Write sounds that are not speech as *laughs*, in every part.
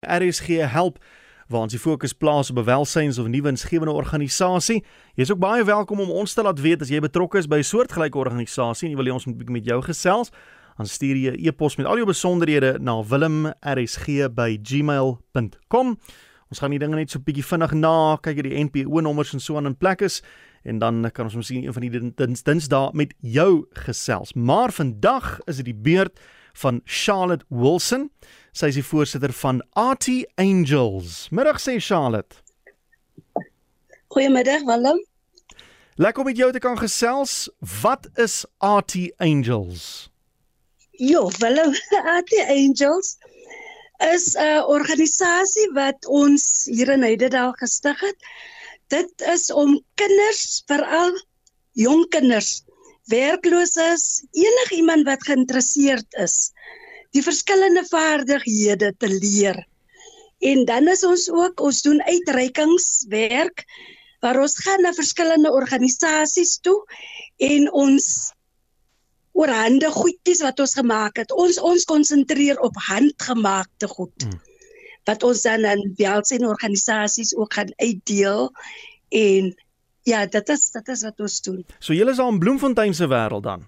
RSG help waar ons die fokus plaas op 'n welsyns of nuwe insgewende organisasie. Jy is ook baie welkom om ons te laat weet as jy betrokke is by 'n soortgelyke organisasie en jy wil hê ons moet met jou gesels. Dan stuur jy 'n e e-pos met al jou besonderhede na wilmrsg@gmail.com. Ons gaan die dinge net so bietjie vinnig na, kyk jy die NPO nommers en so aan in plek is en dan kan ons miskien een van die dinsdae met jou gesels. Maar vandag is dit die beurt van Charlotte Wilson. Sy is die voorsitter van AT Angels. Middag sê Charlotte. Goeiemiddag Willem. Lekker om met jou te kan gesels. Wat is AT Angels? Jo, Willem, *laughs* AT Angels is 'n organisasie wat ons hier in Heidedal gestig het. Dit is om kinders, veral jong kinders, werkloses, enigiemand wat geïnteresseerd is, die verskillende vaardighede te leer. En dan is ons ook ons doen uitreikingswerk waar ons gaan na verskillende organisasies toe en ons oor hande goedjies wat ons gemaak het. Ons ons konsentreer op handgemaakte goed. Hmm. Wat ons dan aan welsyn organisasies ook gaan uitdeel en ja, dit is dit is wat ons doen. So julle is al in Bloemfontein se wêreld dan.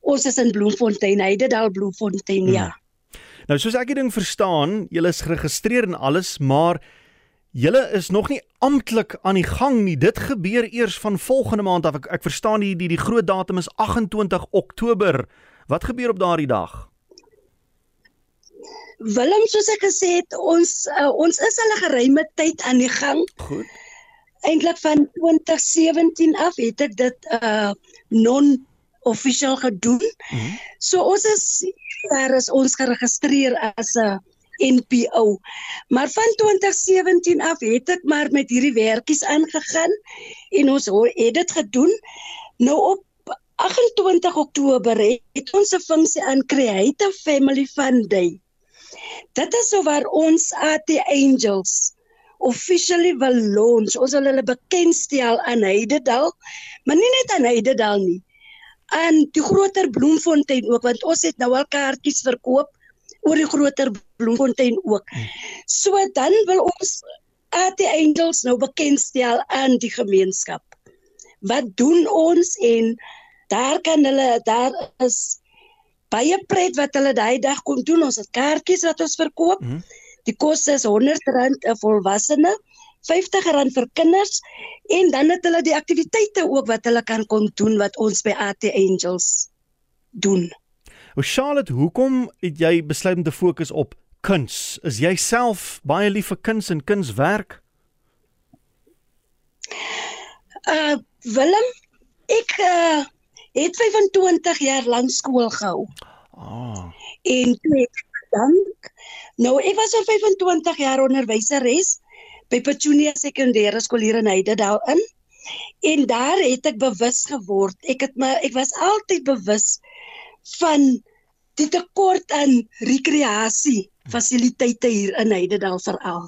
Ons is in Bloemfontein, Heidedal Bloemfontein, hmm. ja. Nou soos ek die ding verstaan, julle is geregistreer en alles, maar julle is nog nie amptelik aan die gang nie. Dit gebeur eers van volgende maand af. Ek, ek verstaan die, die die groot datum is 28 Oktober. Wat gebeur op daardie dag? Willem, soos ek gesê het, ons uh, ons is al 'n geruime tyd aan die gang. Goed. Eintlik van 2017 af het ek dit uh non officieel gedoen. Mm -hmm. So ons is daar is ons geregistreer as 'n NPO. Maar van 2017 af het ek maar met hierdie werkies aangegaan en ons het dit gedoen. Nou op 28 Oktober het ons 'n funksie aan Creative Family Fund Day. Dit is so waar ons AT Angels officially wil launch. Ons wil hulle bekendstel aan Heidedal, maar nie net aan Heidedal nie en die groter Bloemfontein ook want ons het nou al kaartjies verkoop oor die groter Bloemfontein ook. So dan wil ons AT Angels nou bekendstel aan die gemeenskap. Wat doen ons en daar kan hulle daar is baie pret wat hulle daai dag kon doen. Ons het kaartjies wat ons verkoop. Mhm. Die kos is R100 'n volwassene. R50 vir kinders en dan het hulle die aktiwiteite ook wat hulle kan kon doen wat ons by AT Angels doen. O Charlotte, hoekom het jy besluit om te fokus op kuns? Is jy self baie lief vir kuns en kunswerk? Uh Willem, ek uh, het 25 jaar lank skool gehou. Ah. En ek dank. Nou, ek was al 25 jaar onderwyseres by Petunia Sekondêre Skool hier in Heidedal in. En daar het ek bewus geword. Ek het my ek was altyd bewus van die tekort aan rekreasie fasiliteite hier in Heidedal veral.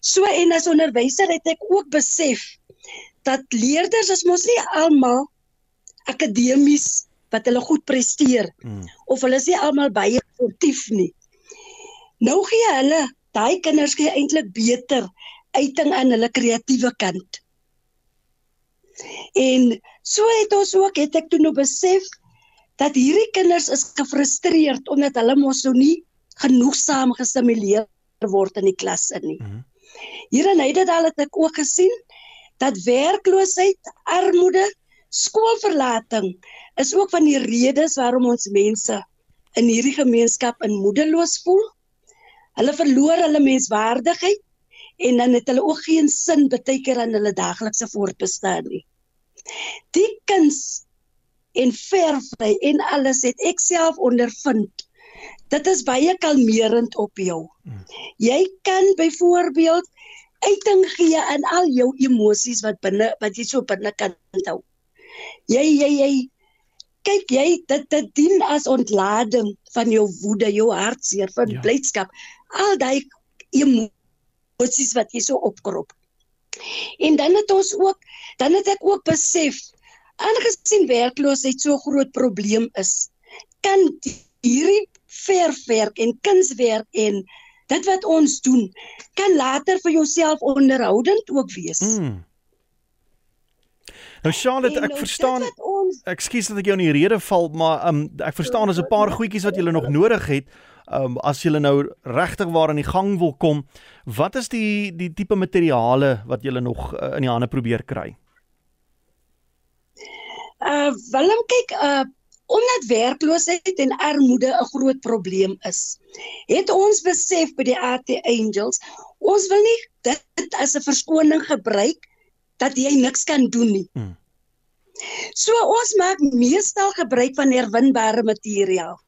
So en as onderwyser het ek ook besef dat leerders is mos nie almal akademies wat hulle goed presteer hmm. of hulle is nie almal baie sportief nie. Nou gee hulle daai kinders gee eintlik beter uiting aan hulle kreatiewe kant. En so het ons ook het ek toe nou besef dat hierdie kinders is gefrustreerd omdat hulle mos so nie genoegsaam gestimuleer word in die klas in nie. Mhm. Hier in Heidedal het ek ook gesien dat werkloosheid, armoede, skoolverlating is ook van die redes waarom ons mense in hierdie gemeenskap in moedeloos voel Hulle verloor hulle menswaardigheid en dan het hulle ook geen sin baie keer aan hulle daaglikse voortbestaan nie. Die kuns en verfry en alles het ek self ondervind. Dit is baie kalmerend op jou. Jy kan byvoorbeeld uiting gee aan al jou emosies wat binne wat jy so binne kan hou. Jy jy jy kyk jy dit dit dien as ontlading van jou woede, jou hartseer, van ja. blydskap al daai emosies wat jy so opkrop. En dan het ons ook dan het ek ook besef aangesien werkloosheid so groot probleem is, kan hierdie verfwerk en kunswerk en dit wat ons doen kan later vir jouself onderhoudend ook wees. Mm. Nou Charlotte, ek nou, verstaan ons Ekskuus dat ek jou in die rede val, maar um ek verstaan daar's 'n paar goedjies wat jy nog nodig het. Um as jy nou regtig waar aan die gang wil kom, wat is die die tipe materiale wat jy nog uh, in die hande probeer kry? uh Willem kyk uh omdat werkloosheid en armoede 'n groot probleem is, het ons besef by die AT Angels, ons wil nie dit as 'n verskoning gebruik dat jy niks kan doen nie. Hmm. So ons maak meestal gebruik van herwinbare materiaal.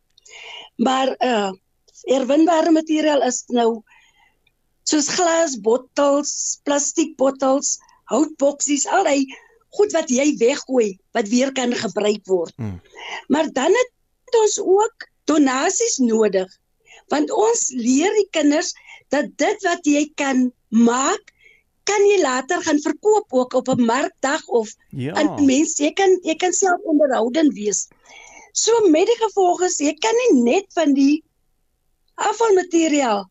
Maar uh herwinbare materiaal is nou soos glas bottels, plastiek bottels, houtboksies, al die goed wat jy weggooi wat weer kan gebruik word. Hmm. Maar dan het ons ook donasies nodig want ons leer die kinders dat dit wat jy kan maak kan jy later gaan verkoop ook op 'n markdag of ja. in mense jy kan jy kan self onderhoudend wees. So met die gevolge jy kan nie net van die afvalmateriaal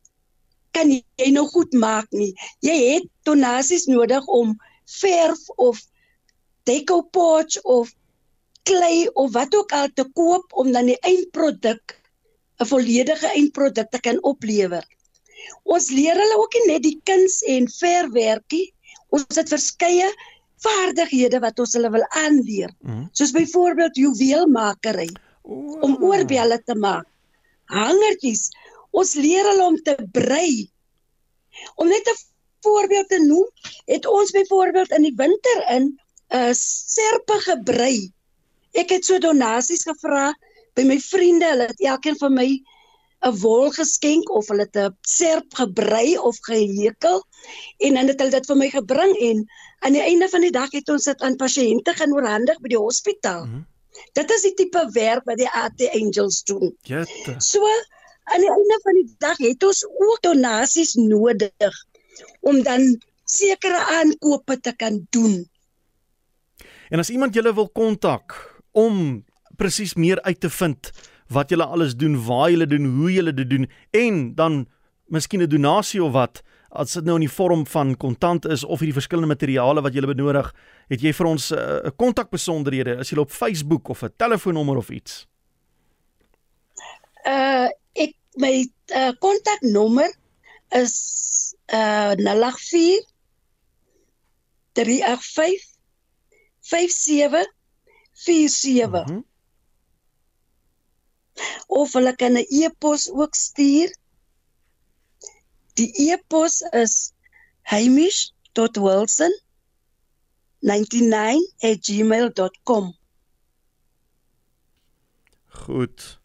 kan jy nou goed maak nie. Jy het donasies nodig om verf of decoupage of klei of wat ook al te koop om dan die eindproduk 'n volledige eindproduk te kan oplewer. Ons leer hulle ook nie net die kuns en verwerkie, ons het verskeie vaardighede wat ons hulle wil aanleer. Mm. Soos byvoorbeeld juweelmakery oh. om oorbelle te maak. Hangertjies. Ons leer hulle om te brei. Om net 'n voorbeeld te noem, het ons byvoorbeeld in die winter in 'n uh, serpe gebrei. Ek het so donasies gevra by my vriende, hulle het elkeen van my 'n wol geskenk of hulle het 'n serp gebrei of gehekel en dan het hulle dit vir my gebring en aan die einde van die dag het ons dit aan pasiënte gaan oorhandig by die hospitaal. Mm -hmm. Dit is die tipe werk wat die AT Angels doen. Jette. So aan die einde van die dag het ons ook donasies nodig om dan sekere aankope te kan doen. En as iemand julle wil kontak om presies meer uit te vind wat julle alles doen, waar julle doen, hoe julle dit doen en dan miskien 'n donasie of wat as dit nou in die vorm van kontant is of hierdie verskillende materiale wat jy benodig, het jy vir ons 'n uh, kontakbesonderhede as jy op Facebook of 'n telefoonnommer of iets. Uh my uh, kontaknommer is uh 084 385 5747. Mm -hmm. Of hulle kan 'n e-pos ook stuur. Die e-pos is hamish.wilson99@gmail.com. Goed.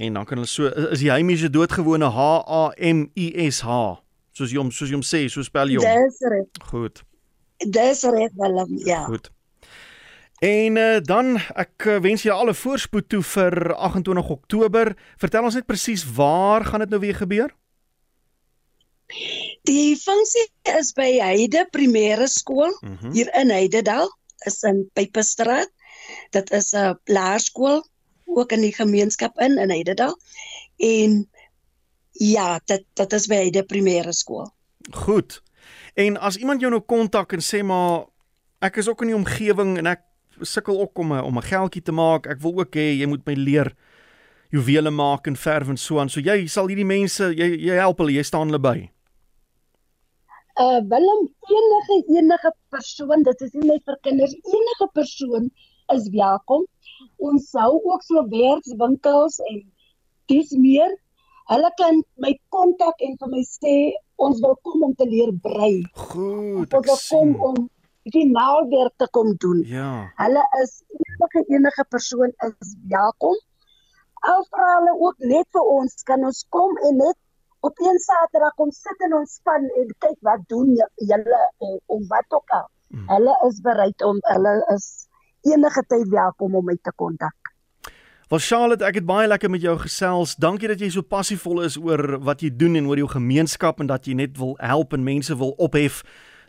En dan kan hulle so is die Hamish 'n doodgewone H A M I S H soos jy hom soos jy hom sê, so spel jy hom. Dis reg. Goed. Dis reg Willem, ja. Goed. En uh, dan ek uh, wens julle alle voorspoed toe vir 28 Oktober. Vertel ons net presies waar gaan dit nou weer gebeur? Die funksie is by Heide Primêre Skool mm -hmm. hier in Heidedal, is in Pypestraat. Dit is 'n laerskool ook in die gemeenskap in in Heidedal. En ja, dit dit is by Heide Primêre Skool. Goed. En as iemand jou nou kontak en sê maar ek is ook in die omgewing en ek sukkel ook om 'n om 'n geldjie te maak. Ek wil ook hê jy moet my leer juwele maak en verf en so aan. So jy sal hierdie mense jy jy help hulle, jy staan hulle by. Uh Willem enige enige persoon, dit is nie net vir kinders, enige persoon is welkom. Ons sou ook so werkswinkels en dis meer hulle kan my kontak en vir my sê ons wil kom om te leer brei. Goed. Ons wil kom om die naalwerk te kom doen. Ja. Hulle is enige enige persoon is welkom. Al vra hulle ook net vir ons kan ons kom en net op een Saterdag kom sit in ons span en kyk wat doen julle om wat ook al. Hmm. Hulle is bereid om hulle is enige tyd welkom om my te kontak. Wel Charlotte, ek het baie lekker met jou gesels. Dankie dat jy so passievol is oor wat jy doen en oor jou gemeenskap en dat jy net wil help en mense wil ophef.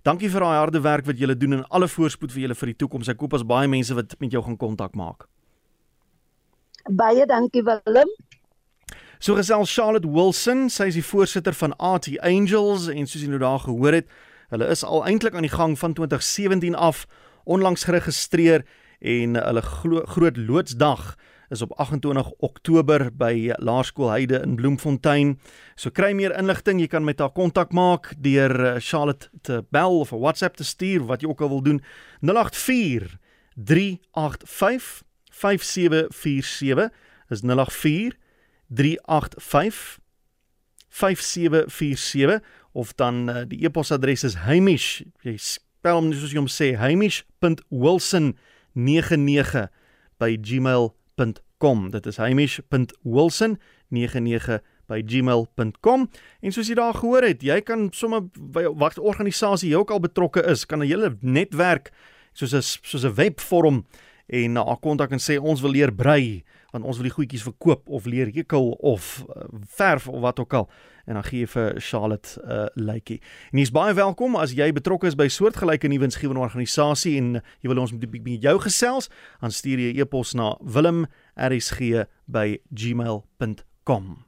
Dankie vir daai harde werk wat julle doen en alle voorspoed vir julle vir die toekoms. Ek hoop as baie mense wat met jou gaan kontak maak. Baie dankie Willem. So gesels Charlotte Wilson, sy is die voorsitter van AT Angels en soos jy nou daar gehoor het, hulle is al eintlik aan die gang van 2017 af, onlangs geregistreer en hulle groot loodsdag is op 28 Oktober by Laerskool Heide in Bloemfontein. So kry meer inligting, jy kan met haar kontak maak deur eh, Charlotte te bel of 'n WhatsApp te stuur wat jy ook al wil doen. 084 385 5747 is 084 385 5747 of dan uh, die e-posadres is heimish jy spel hom soos jy hom sê heimish.wilson99 by gmail.com gmail.com. Dit is hamish.wilson99@gmail.com. En soos jy daar gehoor het, jy kan sommer by wat organisasie jy ook al betrokke is, kan 'n hele netwerk soos 'n soos 'n webvorm en na kontak en sê ons wil leer brei want ons wil die goedjies verkoop of leer hekel of uh, verf of wat ook al en dan gee jy vir Charlotte 'n uh, lykie. En jy's baie welkom as jy betrokke is by soortgelyke nuwensgewende organisasie en jy wil ons met, met jou gesels, dan stuur jy 'n e e-pos na wilm@rsg@gmail.com.